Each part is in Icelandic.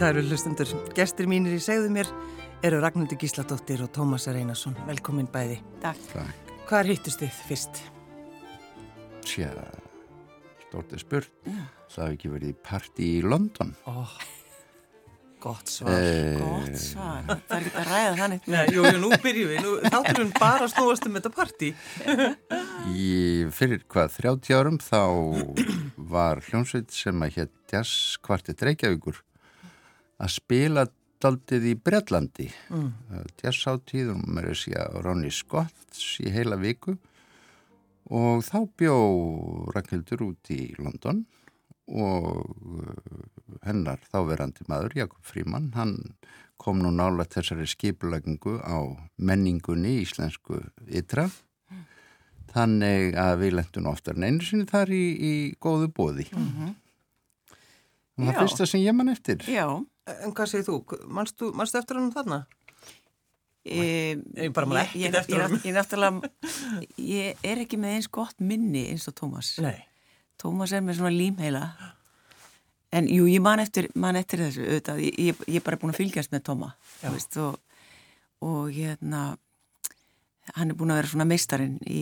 Kæru hlustundur, gestir mínir í segðu mér eru Ragnhildur Gísladóttir og Tómas Reynarsson. Velkomin bæði. Takk. Takk. Hvað er hittust þið fyrst? Tja, stórtið spurt. Það hefði ekki verið í partí í London. Ó, gott svar. Eh, Gott svar. Það er ekki að ræða þannig. Nei, jú, jú, nú byrjum við. Nú, þátturum bara að snúast um þetta partí. Í fyrir hvað, 30 árum þá var hljómsveit sem að hétt Jazz Kvartet Reykjavíkur að spila daldið í Breitlandi. Mm. Jazz áttíð og mér er síðan Ronny Scotts í heila viku og þá bjó Ragnhildur út í London og uh, hennar þáverandi maður, Jakob Fríman, hann kom nú nála þessari skipulagingu á menningunni í íslensku ytra. Þannig að við lendum oftar en einu sinni þar í, í góðu bóði. Mm -hmm. Það Já. fyrsta sem ég man eftir. Já. En hvað segir þú? Manstu eftir hann þarna? E, Ég bara man ég, ekkert eftir ég, honum. ég, náttúrulega, ég er ekki með eins gott minni eins og Tómas. Nei. Tómas er með svona límheila. En jú, ég man eftir, man eftir þessu auðvitað. Ég, ég, ég er bara búin að fylgjast með Tóma. Já. þú Veist, og, og hérna, hann er búin að vera svona meistarinn í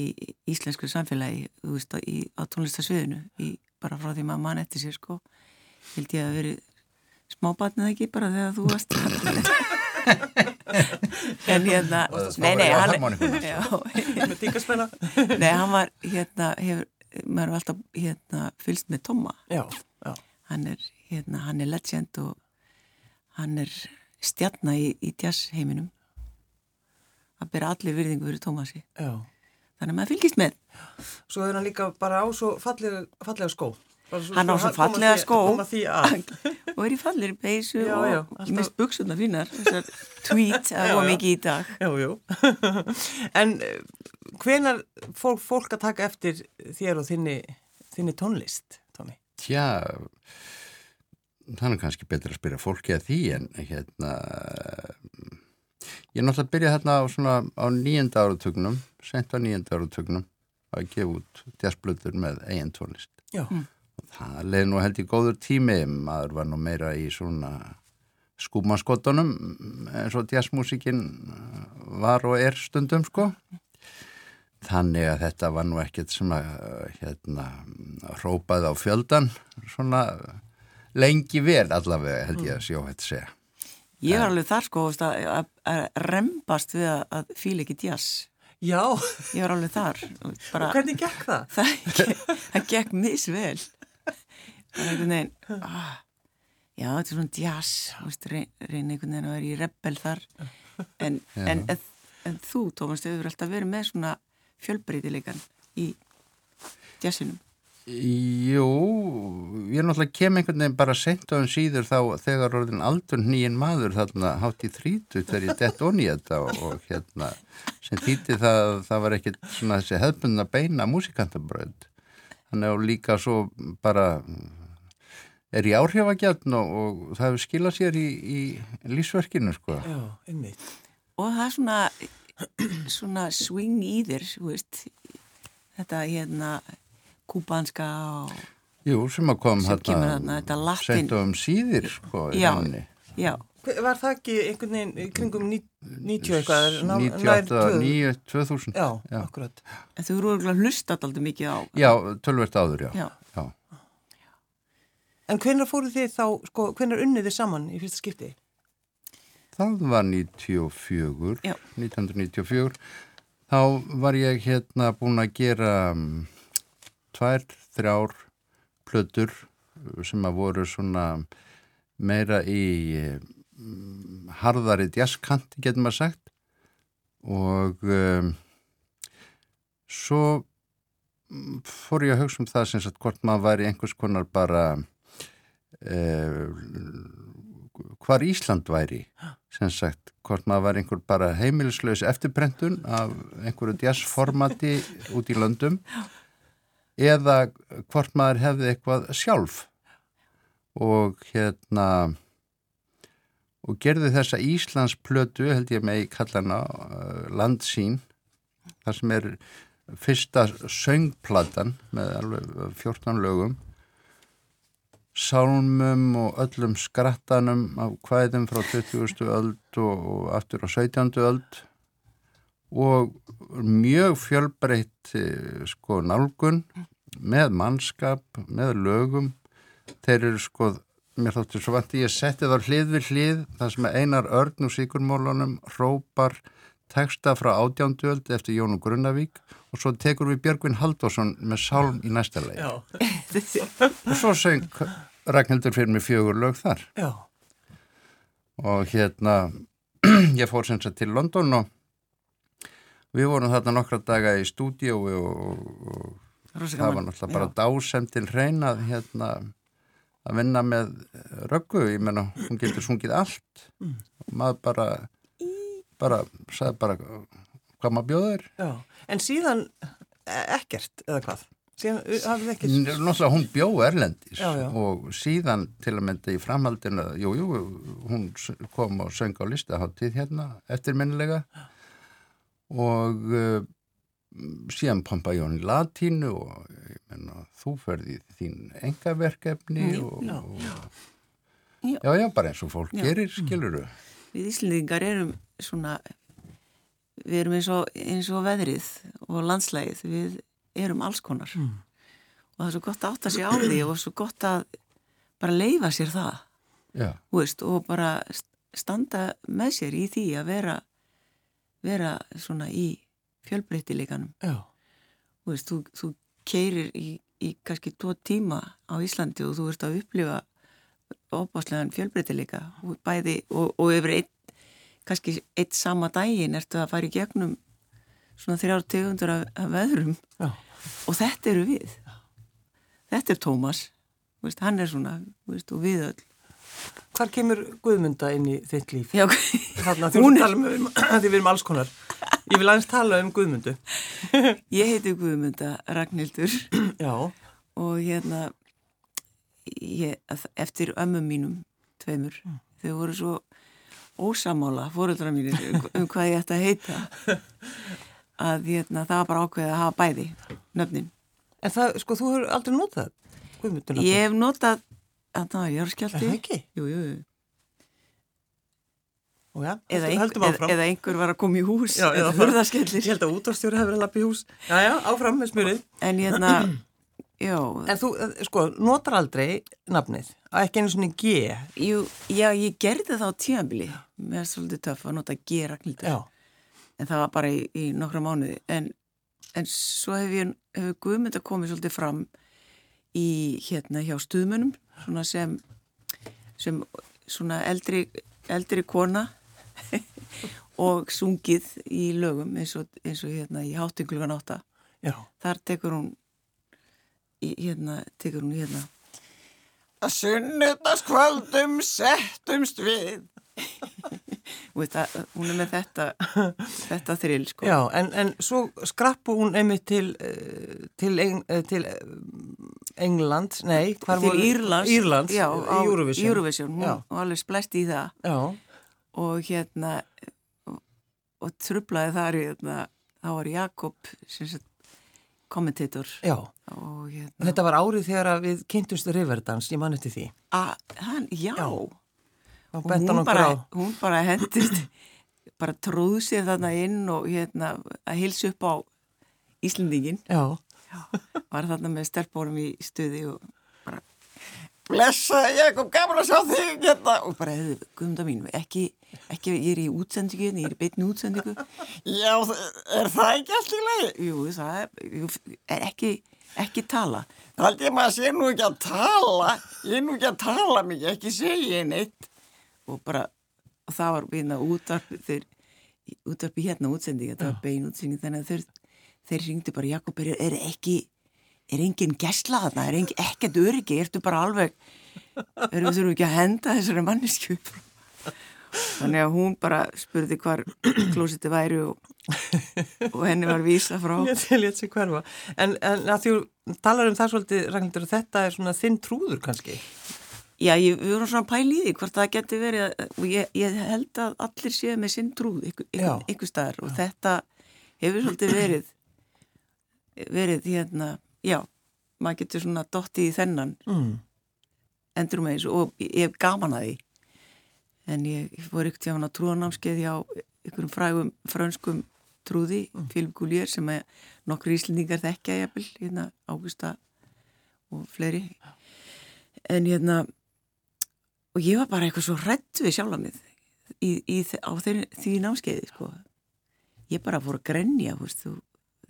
íslensku samfélagi þú veist, í, á tónlistasviðinu í, bara frá því maður mann eftir sér sko. Held ég að verið smábatnið ekki bara þegar þú varst en hérna nei, nei, hann já, Með tíkaspenna? nei, hann var hérna, hefur, maður var alltaf hérna, fylgst með Tóma Já, já. hann er, hérna, hann er legend og hann er stjarna í, í jazz heiminum að bera allir virðingu fyrir Tómasi Já. þannig að maður fylgist með Svo er hann líka bara á svo fallega, fallega skó. Hann á svo koma fallega skó. Koma og er í fallir peysu Já, og já, alltaf- mist buksuna fínar þessar tweet að já. mikið í dag Jú, jú. en hvenar fólk, fólk að taka eftir þér og þinni, þinni tónlist, Tómi? Tja, það er kannski betur að spyrja fólki að því en hérna ég er náttúrulega að byrja hérna á svona á nýjenda áratögnum, sent á nýjenda áratögnum að gefa út jazzblöður með eigin tónlist. Já. Og það leiði nú held í góður tími, maður var nú meira í svona skúmaskottunum eins og jazzmúsikin var og er stundum sko. Þannig að þetta var nú ekkert sem að hérna rópaði á fjöldan svona lengi vel allavega held ég að sjó að segja. ég var alveg þar sko að, að, að rembast við að, að fíla ekki jazz Já, ég var alveg þar bara, og hvernig gekk það? það, það gekk misvel veginn ah, já þetta er svona jazz þú veist, reyn, reyna einhvern veginn að vera í rebel þar. En, en, en, en þú Tómas, þau hefur alltaf verið með svona fjölbreytileikan í jazzinum Jú, ég er náttúrulega kem einhvern veginn bara sent á hann síður þá þegar orðin aldur nýjinn maður þarna hátt í þrítu þegar ég dett onni þetta og, og hérna sem þýtti það það var ekkit svona þessi hefðbundna beina músikantabröð þannig að líka svo bara er ég áhrifagjarn og, og það hefur skilað sér í, í lífsverkinu sko. Já, einmitt. og það er svona svona swing í þér þú veist þetta hérna kúbanska og Jú, sem að kom hérna þarna, þetta latin- sent um síðir sko, í Já. já, Var það ekki einhvern veginn í kringum ní- 90 eitthvað? ná- nær 98, 2000? 9, 2000 Já, Já. akkurat. en þú eru örugglega hlustat aldrei mikið á Já, tölvert áður, já. Já. En hvenær fóruð þið þá, sko, hvenær unnið þið saman í fyrsta skipti? Það var 94, Já. 1994. Þá var ég hérna búin að gera um, tvær, þrjár plötur uh, sem að voru svona meira í um, harðari jazzkanti, getur maður sagt. Og um, svo mm, fór ég að hugsa um það sem sagt hvort maður væri einhvers konar bara hvar Ísland væri sem sagt, hvort maður var einhver bara heimilislaus eftirprentun af einhverju jazzformati út í löndum eða hvort maður hefði eitthvað sjálf. Og hérna og gerði þessa Íslandsplötu held ég með í kallana uh, landsín þar sem er fyrsta söngplatan með alveg 14 lögum sálmum og öllum skrattanum af hvæðum frá 20. öld og, aftur á 17. öld og mjög fjölbreytt eh, sko nálgun með mannskap, með lögum þeir eru sko mér þóttu svo vant ég setti það hlið við hlið þar sem einar örn og síkurmólunum hrópar teksta frá átjánduöld eftir Jónu Grunnavík og svo tekur við Björgvin Haldásson með sálm í næsta leið og svo söng Ragnhildur fyrir mig fjögur lög þar Já. og hérna ég fór sem sagt til London og við vorum þarna nokkra daga í stúdíu og, og, það var náttúrulega bara dásem til reyna hérna að vinna með röggu, ég menna hún getur sungið allt Mm. og maður bara bara, sagði bara hvað maður bjóður Já. En síðan e- ekkert, eða hvað? Síðan ekkert... náttúrulega hún bjó erlendis Já, já. og síðan til að mynda í framhaldinu jú, jú, hún kom og söng á listaháttíð hérna eftirminnilega og uh, síðan pompa Jón í latínu og ég menna, þú ferði þín engaverkefni og, já. og Já. já, já, bara eins og fólk Já. gerir, skiluru Við Íslandingar erum svona, við erum eins og, eins og veðrið og landslægið, við erum alls konar. Mm. Og það er svo gott að átta sig á því og svo gott að bara leifa sér það, þú veist, og bara st- standa með sér í því að vera, vera svona í fjölbreytileikanum. Þú veist, þú, þú keirir í, í kannski tvo tíma á Íslandi og þú ert að upplifa óbáslegan fjölbreytileika og bæði og, og yfir einn, kannski eitt sama daginn ertu að fara í gegnum svona þrjár tegundur af, af veðrum Já. Og þetta eru við þetta er Tómas veist, hann er svona veist, og við öll Hvar kemur Guðmunda inn í þitt líf? Já, Þarna Hún er- um, því við erum alls konar. Ég vil aðeins tala um Guðmundu. ég heiti Guðmunda Ragnhildur Já. og hérna ég, eftir ömmum mínum tveimur, þau voru svo ósamála, fóreldra mínir um hvað ég ætti að heita að hérna, það var bara ákveðið að hafa bæði nöfnin. En það, sko, þú hefur aldrei notað Guðmunduna. Ég hef notað að það var Er járskjaldi það ekki? jú, jú, jú. Já, Eða, einhver, eða, einhver var að koma í hús Já, eða hurðaskellir Ég held að útvarstjóri hefur að lappa í hús. Já, já, áfram með smurið. en hérna, já En þú, eh, sko, notar aldrei nafnið. Ekki einu svona G. jú, já, ég gerði það á tíðanbili mér er svolítið töff að nota G Ragnhildur Já. En það var bara í, í nokkra mánuði. En, en svo hef ég hefur Guðmynda komið svolítið fram í hérna hjá stuðmönum svona sem sem svona eldri eldri kona og sungið í lögum eins og, eins og hérna í háttinglugan átta. Já. þar tekur hún hérna, tekur hún hérna. Að sunnudagskvöldum settumst við þetta, hún er með þetta þetta þrill sko Já, en, en svo skrappu hún einmitt til, eh, til, Eng, eh, til eh, England, nei, hvar til voru- Írlands, Írlands, já, á Eurovision. Eurovision hún var alveg splæst í það Já, og hérna og, trublaði þar hérna, þá var Jakob kommentator já. og hérna Þetta var árið þegar við kynntumst Riverdance, ég man eftir því. að, hann, já, Já. Og hún bara, hún bara hendist bara tróð sér þarna inn og hérna að hilsa upp á Íslendingin Já, var þarna með stelpórum í stuði og bara blessa, ég kom gaman að sjá þig hérna. og bara, guðmunda mín ekki, ekki, ég er í útsendingu ég er í beitni útsendingu. Já, er það ekki allt í lagi? jú, það er, er ekki ekki tala. Það held ég maður sé nú ekki að tala ég er nú ekki að tala mikið, ekki segja neitt og bara, og það var býðna útarp þeir, útarp í hérna útsendingu, það var bein útsendingu þannig að þeir, þeir ringdi bara, Jakob, er, er ekki er enginn gæsla þarna, er engin, ekkert öryggi, ertu bara alveg erum við ekki að henda þessari mannesku þannig að hún bara spurði hvar klósiti væri og, og henni var vísa frá. En, en að þú talar um það svolítið, Ragnhildur, að þetta er svona þinn trúður kannski. Já, ég, við vorum svona pæl í því hvort það geti verið að- og ég, ég held að allir séu með sinn trúð ykkur, Já. ykkur, ykkur staðar og þetta hefur svolítið verið verið hérna, já maður getur svona dottið í þennan Mm. endur um eins og ég hef gaman að því en ég, ég fór ykkur tjána trúanámskeið hjá ykkurum frægum frönskum trúði, mm. Philip Goulier sem er nokkur íslendingar þekkja jafnvel, hérna Ágústa og fleiri en hérna og ég var bara eitthvað svo hrætt við sjálf að mig í, í, á þeir, því námskeiði sko. ég bara fór að grenja þegar,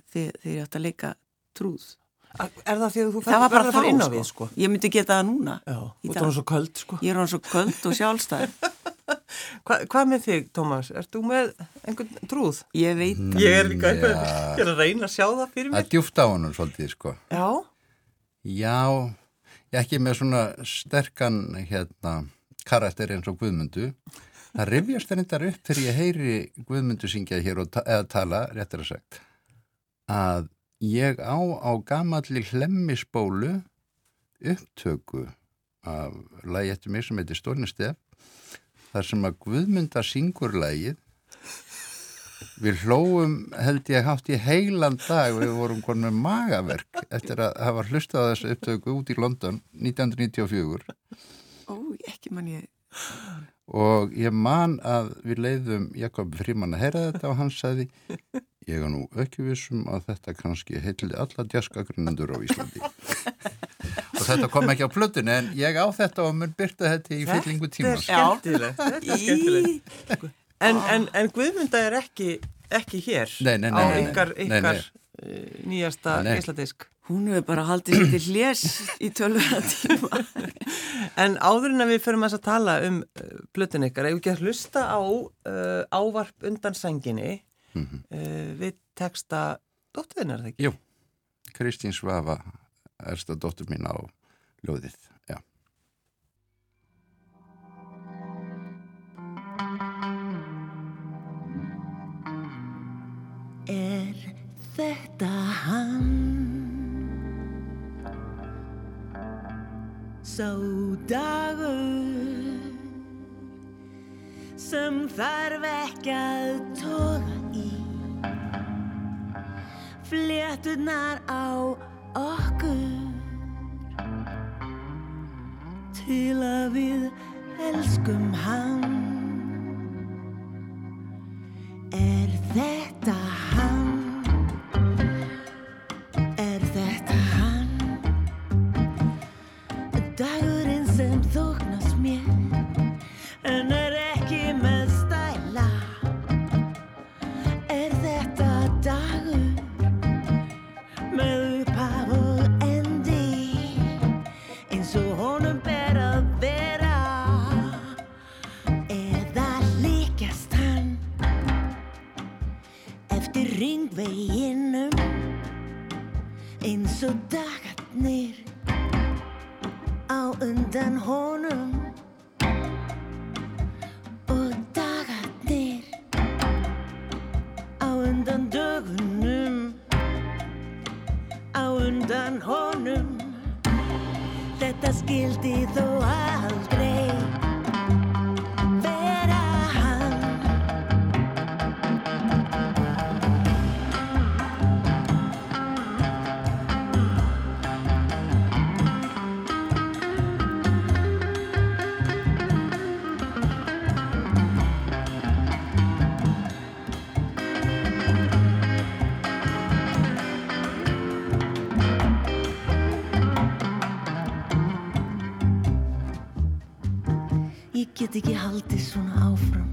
þegar ég átt að leika trúð Er það því að þú það var bara þá inn á sko. við sko? Ég myndi geta það núna Já, þú er hann svo köld sko Ég er hann svo köld og sjálfstæð Hva, Hvað með þig, Tómas? Ert þú með einhvern trúð? Ég veit Mm, Ég er líka já. ég er að reyna að sjá það fyrir Það mér er djúft á honum svolítið, sko. Já, Já, ég ekki með svona sterkan hérna, karakter eins og Guðmundu. Það rifjast reyndar upp þegar ég heyri Guðmundu syngja hér ta eða tala, réttar að sagt, að ég á á gamalli hlemmisbólu upptöku af lagi eftir mig sem heitir Stórnistef þar sem að Guðmunda syngur lagið. Við hlóum held ég hátt í heilan dag. Við vorum konum með magaverk eftir að hafa hlustað þessu upptöku út í London 1994 Ó, ekki mann ég og ég man að við leiðum Jakob Fríman að heyra þetta og hann sagði ég er nú ekki vissum að þetta kannski heitli alla djaskagrunnendur á Íslandi og þetta kom ekki á plötun en ég á þetta og mun byrta þetta í fyllingu tímas Þetta er skemmtilegt, þetta er skemmtilegt. En, en, en Guðmunda er ekki, ekki hér Nei, nei, nei, á nei, nei. ykkar, ykkar nei. eh, nýjasta geisladisk. Hún hefur bara haldið sér til hljés í tölvöða tíma En áður en að við förum að tala um uh, plötun ykkar, ef við ekki að hlusta á uh, ávarp undan sænginni Mhm. uh, við texta dóttuðinnar þegar ekki? Jú, Kristín Svafa ersta dóttur mín á ljóðið, já. Er þetta hann Sá dagur sem þarf ekki að toga í. Fléttunar á okkur til að við elskum hann get ekki haldið svona áfram.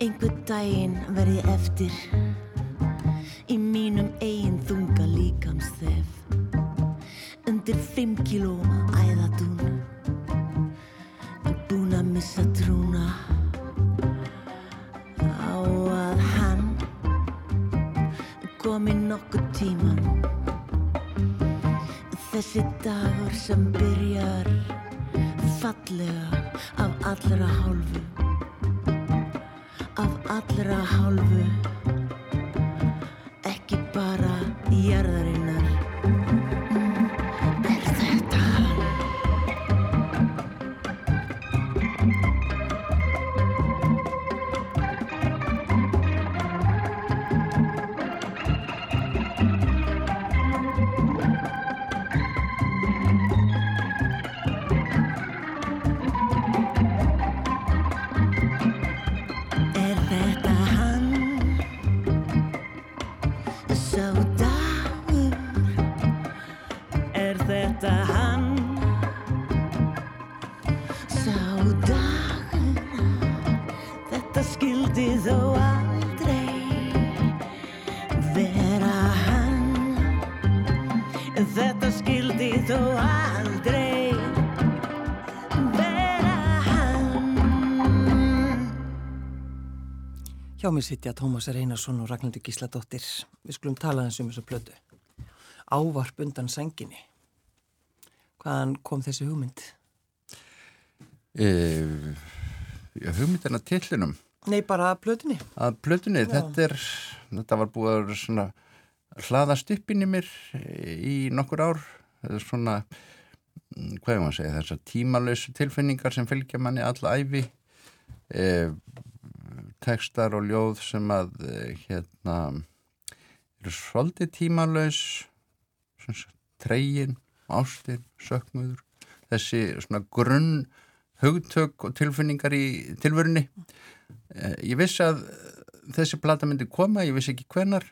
Einhvern daginn verði eftir Í mínum eigin Hjá mér sitja Tómas Reynarsson og Ragnhildur Gísladóttir. Við skulum tala eins um þessu plötu. Ávarp undan senginni. Hvaðan kom þessi hugmynd? E, hugmyndina tillinum Nei, bara að plötunni. að plötunni, þetta er þetta var búið að hlaðast upp inn í mér í nokkur ár þetta er svona mm, hvað er maður að segja, þessar tímalausu tilfinningar sem fylgja manni alla æfi e, tekstar og ljóð sem að e, hérna eru svolítið tímalaus tregin, ástin, sökmuður þessi svona grunn hugtök og tilfinningar í tilvörunni Eh, Ég vissi að þessi plata myndi koma, ég vissi ekki hvenar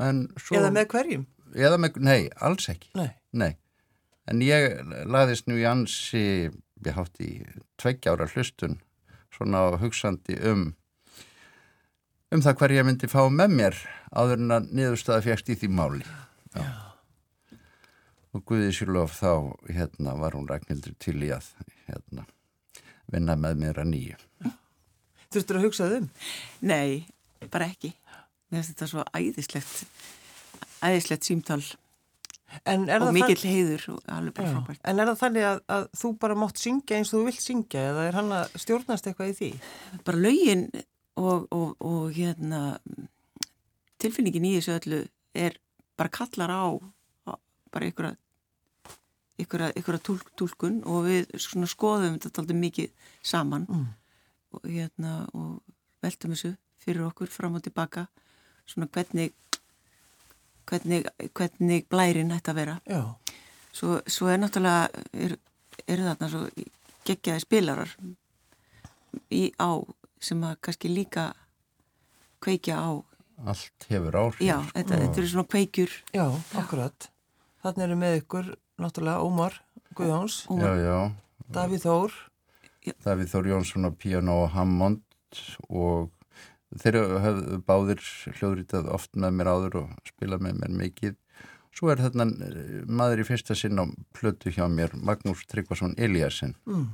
en svo... Eða með hverjum? Eða með, nei, alls ekki. Nei. Nei. En ég laðist nú í ansi, ég hátt í tveggjára hlustun, svona hugsandi um um það hver ég myndi fá með mér áður en að niðurstaða fjækst í því máli. Já. Og Guðið Sjúlof þá, hérna, var hún Ragnhildur til í að, hérna, vinna með mér að nýju. Þurftur að hugsa um? Nei, bara ekki. Mér finnst þetta svo æðislegt, æðislegt er og það mikill þann- heiður og alveg bara Já. frábært. En er það þannig að, að þú bara mátt syngja eins og þú vilt syngja eða er hann að stjórnast eitthvað í því? Bara lögin og, og, og hérna tilfinningin í þessu öllu er bara kallar á, bara einhverja einhverja, einhverja túlk, túlkun og við skoðum þetta aldrei mikið saman. Mm. og hérna og veltum þessu fyrir okkur fram og tilbaka svona hvernig hvernig, hvernig blærin ætti að vera. Svo, svo er náttúrulega er, eru þarna svo geggjaði spilarar í á sem að kannski líka kveikja á Allt hefur áhrif. já, þetta, þetta eru svona kveikjur Já, akkurat. Þannig eru með ykkur náttúrulega Ómar Guðjóns, og Já, já. Davíð Þór. Davíð Þór Jónsson á piano og Hammond og þeir höfðu báðir hljóðrítað oft með mér áður og spilað með mér mikið. Svo er þarna eh, maður í fyrsta sinn á plötu hjá mér, Magnús Tryggvason Eliasson, Mm.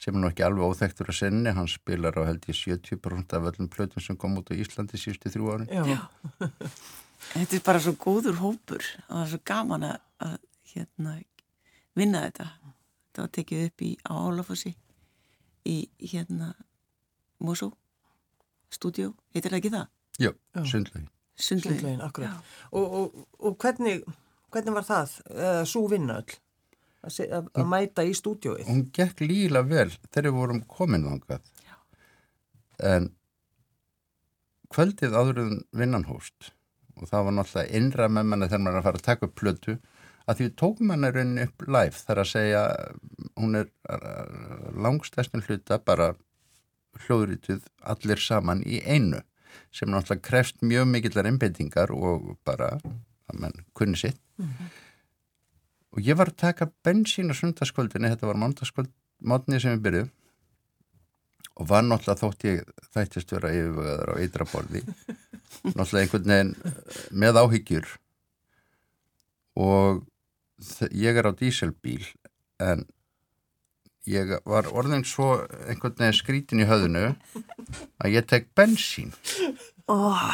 Sem er nú ekki alveg óþektur að sinni, hann spilar á held ég 70% af öllum plötum sem kom út á Íslandi síðustu þrjú árin. Já. þetta er bara svo góður hópur og það er svo gaman að, að hérna, vinna þetta þetta var tekið upp í Álafossi í hérna Mosó stúdíó, heitir það ekki það? Já, Já. sundlegi. Sundlaugin. Sundlaugin, akkurat. Og, og, og hvernig, hvernig var það, uh, svo vinna öll, að, að, mæta í stúdióið? Hún gekk líla vel þegar við vorum komin þangað. En kvöldið áður en vinnan hóst og það var náttúrulega innra með manna þegar maður er að fara að taka upp plötu að því við tókum hann rauninni upp live þar að segja hún er langstæstin hluta bara hljóðrituð allir saman í einu sem náttúrulega krefst mjög mikillar einbeitingar og bara að mann kunni sitt og ég var að taka bensín á sundarskvöldinni, þetta var mándaskvöld mótni sem við byrjuðum. Og var náttúrulega þótt ég þættist vera yfirvöðar á eitraborði náttúrulega einhvern veginn eh, með áhyggjur. Og ég er á díselbíl en ég var orðin svo einhvern veginn skrítin í höðinu að ég tek bensín. Oh,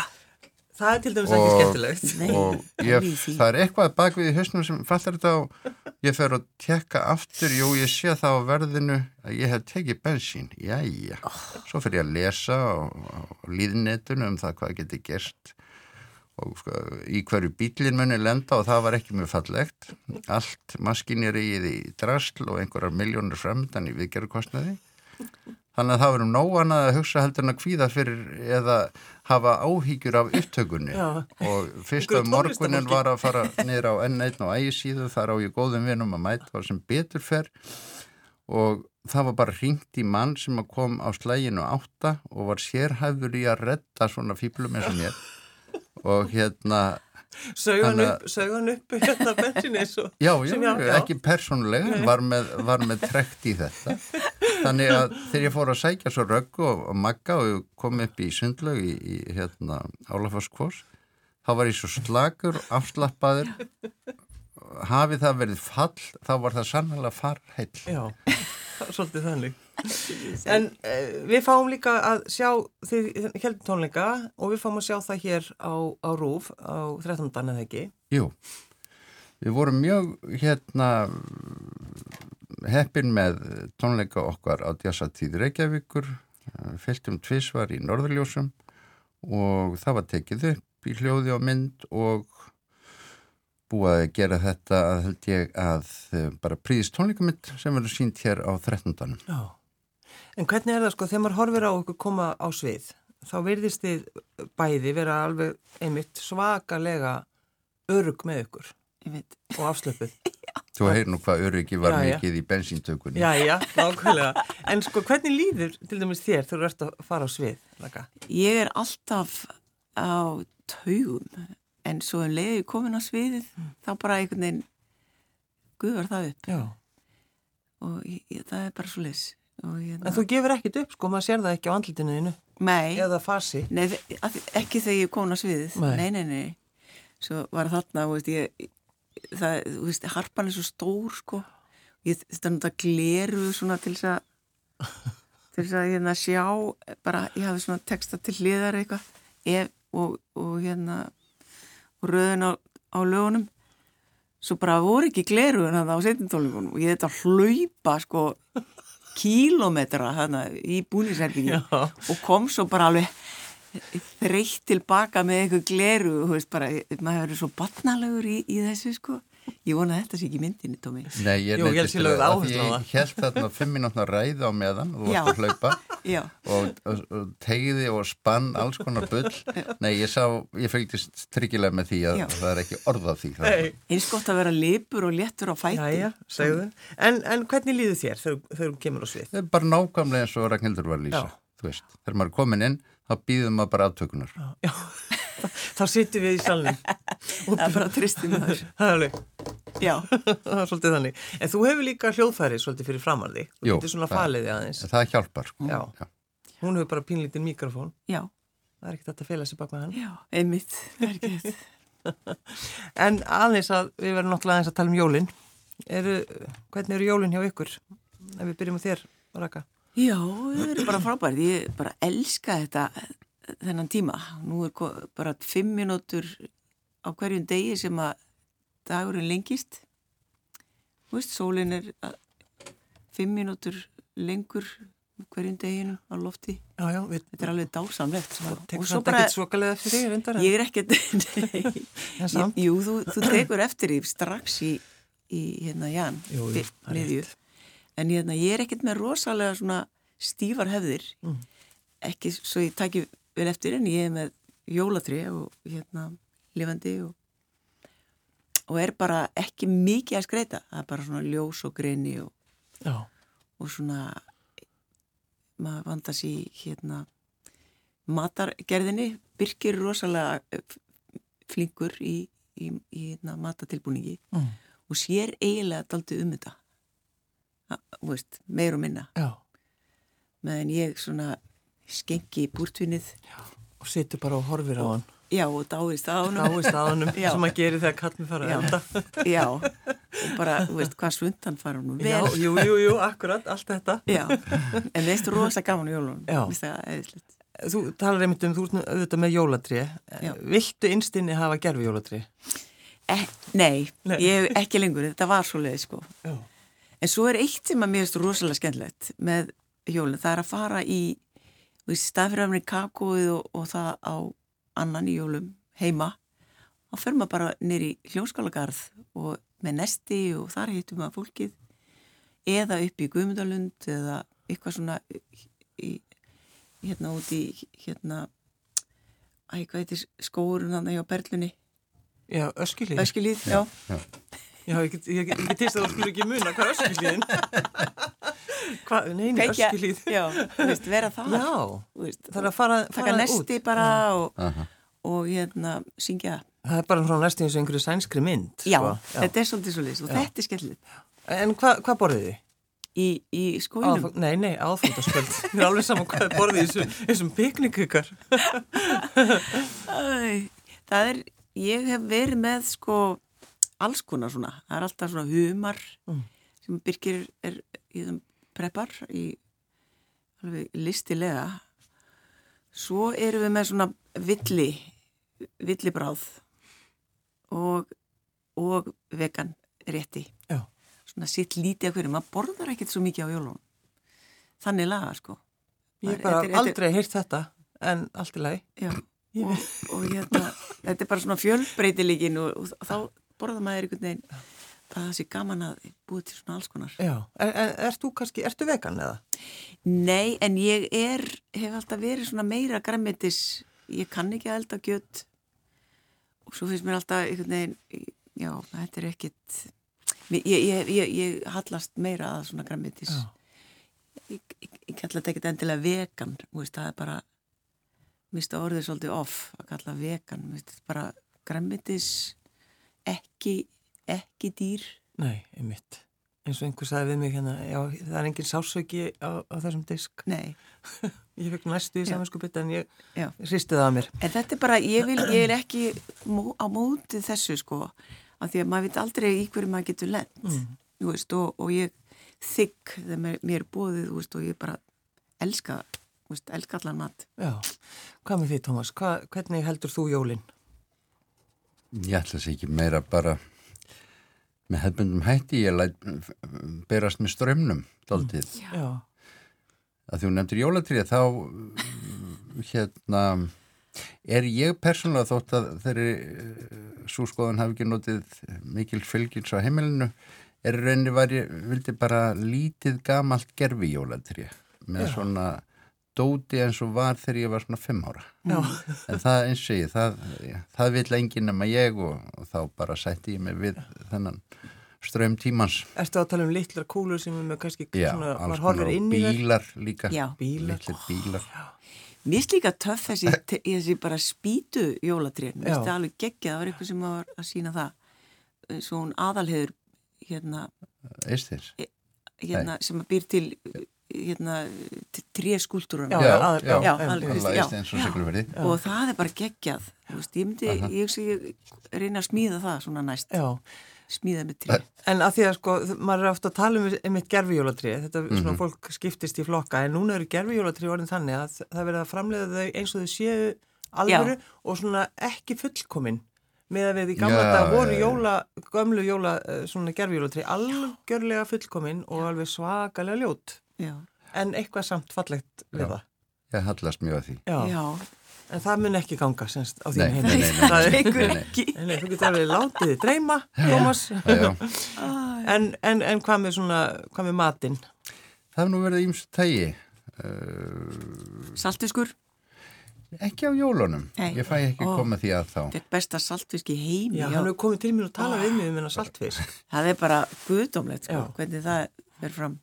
Það er til dæmis ekki Og- skemmtilegt. Nei, og ég, því. það er eitthvað bak við í hausnum sem fattar þetta og ég fer að tekka aftur, jú ég sé það á verðinu að ég hef tekið bensín. Jæja, svo fer ég að lesa á, líðnetunum um það hvað geti gerst og sko, í hverju bílinn muni lenda og það var ekki mjög fallegt. Allt maskinirið í drasl og einhverjar miljónur framöndan í viðgerðarkostnaði Þannig að það verður nógan að hugsa heldur en að kvíða fyrir eða hafa áhyggjur af upptökunni. Og fyrst Einhverju af morgunin var að fara niður á N1 og ægisíðu, þar á ég góðum vinum að mæta það sem betur fer. Og það var bara hringt í mann sem kom á slæginu átta og var sérhæfður í að redda svona fíblum eins og mér. Og hérna Að- upp, sögðan upp hérna bensinni svo. Já, já, já. ekki persónulega, en var með, var með trekt í þetta. Þannig að þegar ég fór að sækja svo röggu og, og magga og kom upp í sundlaug í, í hérna Álafarskvós, þá var ég svo slagur, afslappaður, hafið það verið fall, þá var það sannlega farheill. Já, svolítið þannig. En uh, við fáum líka að sjá þið heldum tónleika og við fáum að sjá það hér á, á Rúf á 13. eða ekki. Jú, við vorum mjög hérna heppin með tónleika okkar á Djassatíð Reykjavíkur, fylgtum tvísvar í Norðurljósum og það var tekið upp í hljóði og mynd og búið að gera þetta að held ég að eh, bara príðist tónleikamynd sem verður sínt hér á 13. Já. En hvernig er það sko, þegar maður horfir á okkur koma á svið, þá verðist þið bæði vera alveg einmitt svakalega örug með veit. og afslöpuð. Þú heyr nú hvað öryggi var Já, já. mikið í bensíntökunni. Já, já, nákvæmlega. En sko, hvernig líður til dæmis þér þegar þú ert að fara á svið? Laka? Ég er alltaf á taugum en svo um leiði ég komin á sviðið þá bara einhvern veginn guðvar það upp Já. og ég, ég, það er bara svo leys ég, En þú gefur ekkit upp, sko, maður sér það ekki á andlitinu þínu. Nei, Eða fasi. nei að- ekki þegar ég kom á sviðið Nei. nei, nei, nei svo var þarna, veist, ég það, þú veist, harpan er svo stór sko, ég þetta náttúrulega gleru svona til þess að til þess að hérna sjá bara, ég hafi svona texta til hliðar eitthvað ef, og, og hérna og röðin á, á lögunum svo bara voru ekki gleru en það á setjumtólingunum og ég þetta hlaupa sko kílometra hana, í búnisherbyggi Já. og kom svo bara alveg þreytt tilbaka með eitthvað gleru veist bara, maður verið svo batnalegur í, í þessu sko ég vona að þetta sé ekki myndinni, Tómi Nei, ég sé til á ég held þarna fimm mínútna ræði á meðan og þú Já. varst að hlaupa já, og, og, og tegði og spann alls konar bull. Nei, ég sá, ég fylgdist tryggilega með því að Já. það er ekki orð af því. Eins gott að vera lipur og léttur á fæti Jæja, segðu. En, en hvernig líður þér þegar, þú kemur á svið? það er bara nákvæmlega eins og Ragnhildur var að lýsa. Já. Þú veist, þegar maður er komin inn, þá býðum maður bara aftökunar. Já, þá sittum við í salnum. það er bara tristið maður Það er alveg, já, það er svolítið þannig. En þú hefur líka hljóðfæri svolítið fyrir. Þú Jú, getur svona það- faliði aðeins. Það hjálpar. Sko. Já. Já. Hún hefur bara pínlítinn mikrofón. já, Það er ekkert að fela sér bak með hann. já, einmitt það er ekki þetta En aðeins að við verðum náttúrulega aðeins að tala um jólinn. Eru, hvernig eru jólinn hjá ykkur? Ef við byrjum á þér, Raka. Já, það er bara frábært. Ég bara elska þetta þennan tíma. Nú er bara fimm mínútur á hverjum degi sem að dagurinn lengist. Þú veist, sólinn er fimm mínútur lengur hverjum deginum á lofti. Já, já, við Þetta er alveg dásamlegt. Sko. Það tekur samt ekkert svokalega eftir því, reyndar. ég er ekkert, nei, En samt? Jú, þú, þú tekur eftir því strax í, í hérna Jan, Jú, jú, það er miðju. En hérna, ég er ekkert með rosalega svona stífar hefðir. Mm. Ekki svo ég taki vel eftir en ég er með jólatri og hérna lifandi og, og er bara ekki mikið að skreita. Það er bara svona ljós og greini og, og svona maður vandast í hérna matargerðinni. Birkir er rosalega eh, flinkur í, í, í hérna, matatilbúningi mm. og sér eiginlega daldið um þetta. Meir og minna. Meðan ég svona skenki búrtvinnið Og situr bara og horfir á hann. já og dáist á hann Dáist að honum sem að gera þegar kallin fara að Já. enda. já, og bara, þú veist, hvað svundan fara nú vel Já, jú, jú, jú, akkurat, allt þetta. Já. en það er rosa gaman í jólunum Já. Þú talar einmitt um, þú ert auðvitað með jólatri. Já. Viltu innstinni hafa gerfi jólatri? eh, nei, Nei. ég ekki lengur, þetta var svo leið sko Já. En svo er eitt sem að mér finnst rosalega skemmtilegt með jólinn, það er að fara í staðfyriröfni kakóið og, og það á annan í jólum heima og fyrir maður bara nýri hljómskálagarð og með nesti og þar hittum maður fólkið eða upp í Guðmundalund eða eitthvað svona í, hérna út í hérna æ, hvað heitir skóurinn hann hjá Perlunni Já, öskilíð. Öskilíð, já, Já, ég get, ég get, ég get týst að þú skulle ekki muna hvað er öskilíðin. hvað, neini, öskilíð. já, þú veist, vera það Já, veist, það er að fara, taka fara nesti út. bara og, Aha. og hérna syngja Það er bara frá næstu eins og einhverju sænskri mynd. Já, sko. þetta er svolítið svolítið og þetta er skemmtilegt. En hvað hva borðið þið? Í, í skóinum? Nei, nei, aðfóndaskvöld. Mér er alveg saman hvað borðið í þessum, þessum piknikukar. það er, ég hef verið með sko alls konar svona. Það er alltaf svona humar mm. sem Birkir er í þeim preppar í alveg listilega. Svo erum við með svona villi, villibráð og, og vegan rétti. Já. Svona sitt lítið af hverju. Maður borðar ekkert svo mikið á jólunum. Þannig laga, sko. Ég hef bara þetta, aldrei heyrt þetta, en allt í lagi. Og, og hérna, þetta er bara svona fjölbreytilegin og, og, þá borða maður einhvern veginn það sé gaman að búið til svona alls konar. Já, en, en ert þú kannski, ertu vegan eða? Nei, en ég er, hef alltaf verið svona meira græmitis, ég kann ekki að elda gött og svo finnst mér alltaf einhvern veginn, já, þetta er ekkit, ég, ég, ég, ég hallast meira að svona græmitis. Ég, ég kalla þetta ekkit endilega vegan, veist, það er bara, mista orðið svolítið off að kalla vegan, veist, bara græmitis, ekki ekki dýr. Nei, einmitt. Eins og einhver sagði við mig hérna, já, það er enginn sásauki á, á þessum disk. Nei. ég fekk næstu í samanskupið en ég hristi það að mér. En þetta er bara, ég vil, ég er ekki mó, á mótið þessu sko, af því að maður veit aldrei í hverju maður getur lend, mm. þú veist, og, og ég þykk þegar mér, mér er bóðið, þú veist, og ég bara elska, þú veist, elska allan mat. Já, hvað með því, Tómas? Hva, hvernig heldur þú jólinn? Ég ætla að segja ekki meira bara með hefbundum hætti ég læt berast með strömmnum daldið mm. að því hún nefndir jólatrið þá hérna er ég persónulega þótt að þeirri svo skoðan hafi ekki notið mikil fylgins á heimilinu er rauninni var ég vildi bara lítið gamalt gerfi jólatrið með Já. svona dóti eins og var þegar ég var svona fimm ára. Já. en það eins og ég það, það vil enginn nema ég og, og þá bara sætti ég mig við þennan ströym tímans. Erstu að tala um litlar kúlur sem er með kannski Já, svona, alls konar og bílar líka Já, bílar, Mér finnst líka töff þessi, þessi bara spýtu jólatrén, mér finnst það alveg geggja það var eitthvað sem var að sína það. Svo hún aðalhegur hérna, Eistir hérna sem býr til hérna, já, já, já, já, alveg, og það er bara geggjað veist, ég myndi, Aha. ég, ég reyna að smíða það svona næst. Smíða með tré en að því að sko, maður er ofta að tala um einmitt gerfijólatrið, þetta er mm -hmm. svona fólk skiptist í flokka, en núna eru gerfijólatrið orðin þannig að það verður að framlega þau eins og þau séu alvöru og svona ekki fullkominn með að við í gamla dag voru jóla, gömlu jóla svona gerfijólatri algjörlega fullkominn og alveg svakalega ljót. Já. En eitthvað samt fallegt við Já. það. Ég hallast mjög að því. Já. Já. En það mun ekki ganga semst á þín heim. Nei, nei, nei. Það gengur ekki. Nei, þú getur alveg látið þið dreyma, Thomas. en, en, en hvað með svona, hvað með matinn? Það hefur nú verið ímsu tægi. Uh, Saltiskur? Ekki á jólunum. Nei. Ég fæ ekki Ó, koma því að þá. Þetta er besta saltfisk í heimi. Já, hann hefur komið til mér og talað við mig um hennar saltfisk. Það er bara guðdómlegt, sko, hvernig það verður fram.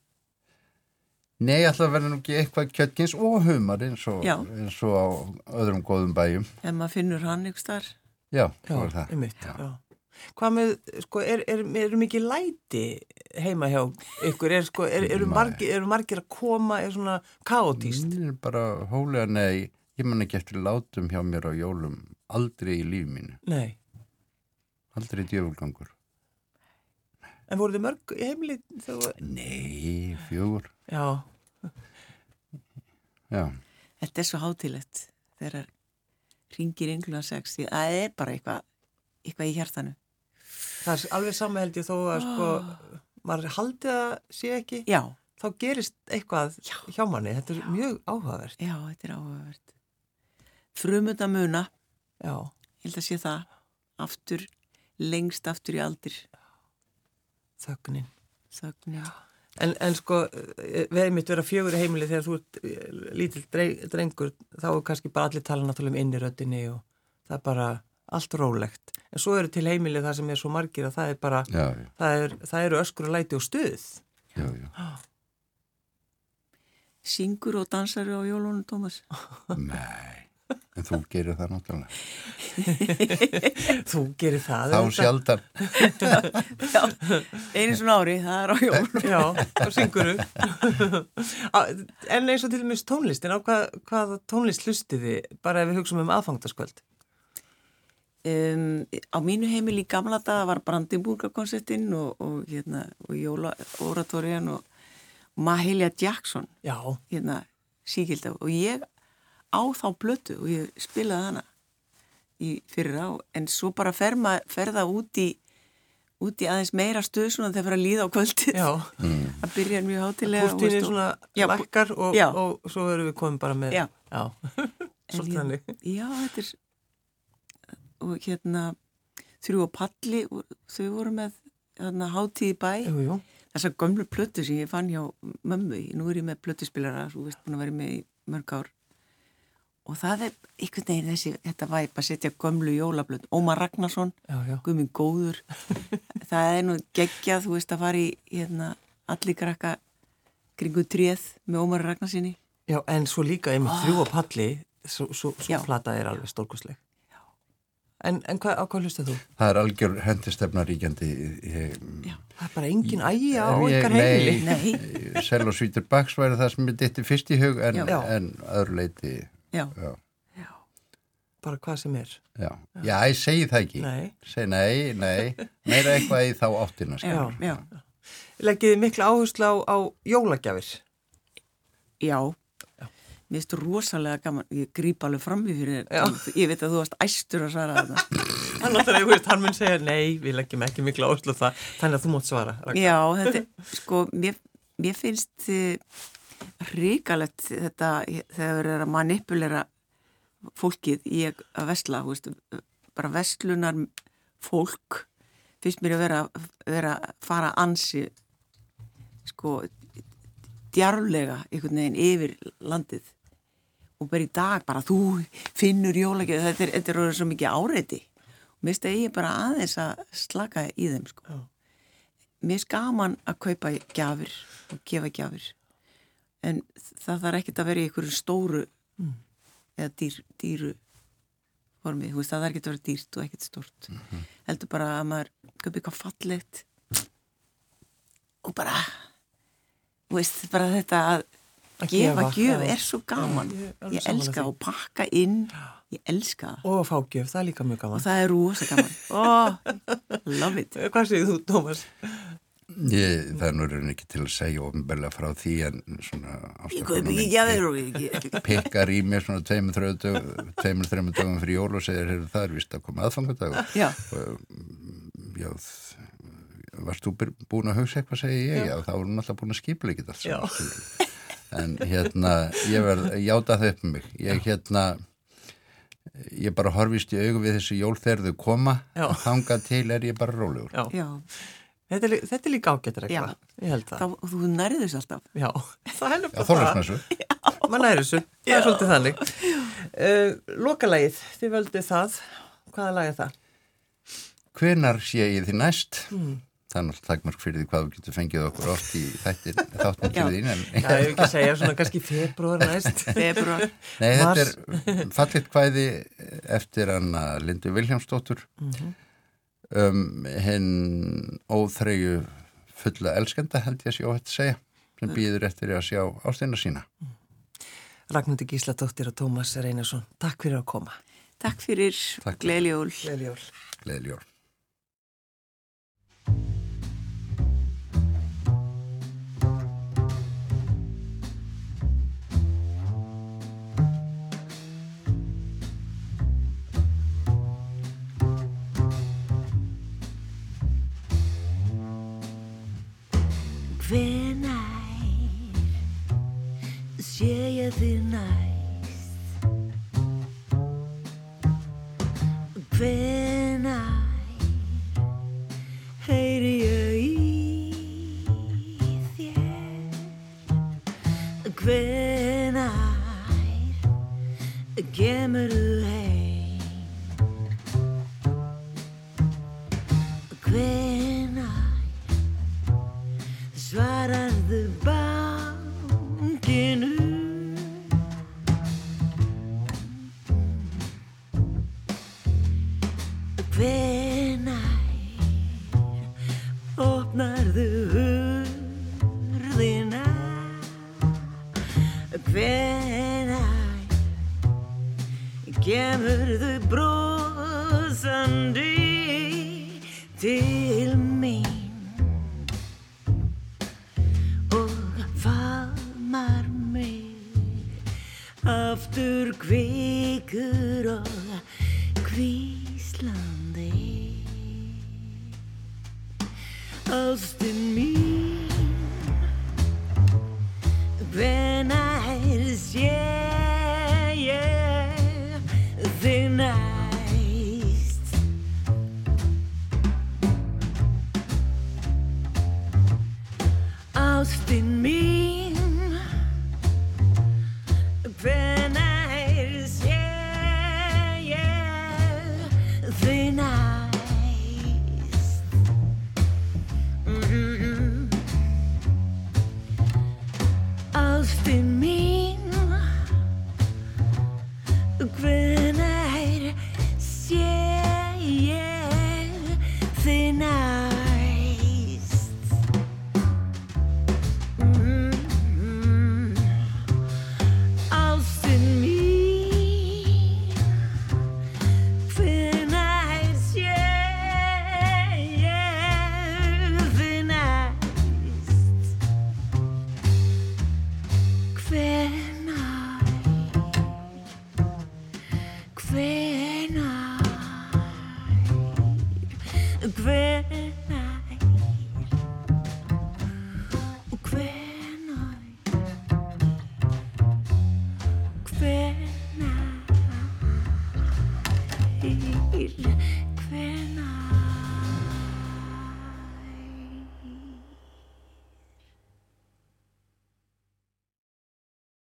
Nei, alltaf verður nú ekki eitthvað kjöttgins og humar eins og, eins og á öðrum góðum bæjum. En maður finnur hann ykkur starf. Já, svo er það. Einmitt, já. Já. Hvað með, sko, er, er, er mikið læti heima hjá ykkur? Er, sko, eru margir, er margir að koma, er svona kaotíst? Það er bara hólega, nei, ég man ekki eftir látum hjá mér á jólum aldrei í líf mínu. Nei. Aldrei djöfulgangur. En voru þið mörg í heimlið? Nei, fjögur. Já. Já. Þetta er svo hátilegt þegar ringir ynglulega sex því að það er bara eitthvað eitthvað í hjartanu. Það er alveg sama held ég þó að sko oh. maður haldið að sé ekki Já. þá gerist eitthvað Já. hjá manni. Þetta er Já. mjög áhugavert. Já, þetta er áhugavert. Frumunda muna. Já. Ég held að sé það aftur, lengst aftur í aldir. Þögnin. Þögnin. En, en sko, við hefum mitt verið að fjögur heimili þegar þú ert eh, lítill drengur, þá er kannski bara allir tala náttúrulega um inniröttinni og það er bara allt rólegt. En svo eru til heimili það sem er svo margir að það er bara, já, já. Það, er, það eru öskur og læti og stuð. Já, já. Syngur og dansar á jólunum, Tómas? Nei. En þú gerir það náttúrulega. Þú gerir það. Þá sjaldan. Já, einu svona ári, það er á jól. Já, þá syngur þú. en eins og til dæmis tónlistin, á hvað, hvað tónlist hlustiði bara ef við hugsaum um aðfangtaskvöld? Um, á mínu heimil í gamla daga var Brandenburger-konsertinn og, og, hérna, og Jóla-oratorian og Mahalia Jackson Já. hérna síkilda og ég á þá blötu og ég spilaði hana í fyrir á en svo bara fer, það út í út í aðeins meira stuð svona þegar það fyrir að líða á kvöldið Já. það byrjar mjög hátilega Pústinni svona já, lakkar og, já. og svo erum við komið bara með Já. Já. Svolítið þannig Já, þetta er og hérna þrjú og palli og þau voru með hérna, hátíð í bæ Jú, jú. þessar gömlu plötu sem ég fann hjá mömmu, nú er ég með plötuspilara þú veist búin að vera með í mörg ár og það er einhvern veginn þessi þetta væp að setja gömlu jólablötu Ómar Ragnarsson, Já, já. guðminn góður það er nú geggjað þú veist að fara í hérna, allir krakka kringu tréð með Ómar Ragnarssoni Já, en svo líka einmitt þrjú og palli svo, svo, svo Já. plata er alveg stórkusleg En, en hvað, á hvað hlustað þú? Það er algjör hendistefna ríkjandi. Ég, Já. Það er bara engin ægi á ykkar heimili Nei, Sel og Svítur Baks væri það sem er ditti fyrst í hug en, en öðru leiti, Já, já, já, Bara hvað sem er já. Já, ég segi það ekki. Nei. Segi nei, nei, meira eitthvað í þá áttina. já, skilur. já, Leggiði mikla áherslu á, á jólagjafir já. Mér finnst þú rosalega gaman, ég gríp alveg fram í fyrir Já. þér, ég veit að þú varst æstur að svara þetta. Hann, náttúrulega, þú veist, hann mun segja nei, við leggjum ekki mikla áherslu á það Þannig að þú mátt svara Ragnar. Já, þetta, er- sko, mér, mér finnst uh, ríkalegt þetta þegar þeir eru að manipulera fólkið í að þú veist, bara vestlunar fólk finnst mér að vera, vera að fara ansi, sko, djarflega einhvern veginn yfir landið. Og bara í dag, bara þú finnur jólækja, þetta er, þetta er svo mikið áreiti. Og mér að ég bara aðeins að slaka í þeim, sko. Mér er gaman að kaupa gjafir og gefa gjafir en það þarf ekkert að vera í einhverju stóru eða dýr, dýru formi, þú veist það þarf ekkert að vera dýrt og ekkert stórt. Heldur bara að maður kaupi eitthvað fallegt og bara þú veist, bara þetta að Að gefa gjöf er svo gaman. Já, ég ég elska og pakka inn. Ég elska það. Og að fá gjöf, það er líka mjög og gaman það er rosa gaman. Oh, love it. Hvað segir þú, Tómas? Ég, það er nú raunin ekki til að segja ofnbörlega frá því en svona ég pikkar í mér svona tveimur, tveimur, þreimur dögum fyrir jól og segir, heyrðu, það er vist að koma aðfangadagur. já, Já, varst þú búin að hugsa eitthvað, segi ég, já, þá erum alltaf búin að skipla ekki allt Já. saman. En hérna, ég verð, játa það upp með mig. Ég hérna, ég bara horfist í augu við þessi jól þegar þau koma, Já. þanga til er ég bara rólegur. Já, já þetta er, þetta er líka ágættur Já. eitthvað Ég held það. Þá, þú nærið þessu alltaf. Já, það er Já, nefnilega þorlarsmessu. Man næri þessu, það er svolítið þannig. Uh, Lokalagið, þið völdu það. Hvaða lag er það? Hvenar sé ég því næst? Hmm. Það er náttúrulega takmark fyrir því hvað þú getur fengið okkur oft í þættir þáttum til þín en Já, ég hef ekki að segja svona kannski februar næst. Februar Nei, þetta Mars. er fallit kvæði eftir hann Lindu Viljámsdóttur Mhm. Um hinn óþreyju fulla elskenda held ég að óhætt að segja sem býður eftir að sjá ástina sína. Ragnhildur Gísladóttir og Tómas Reynarsson Takk fyrir að koma. Takk fyrir, Takk. gleðljól kemur þú heim. Hvenær svararðu bankinu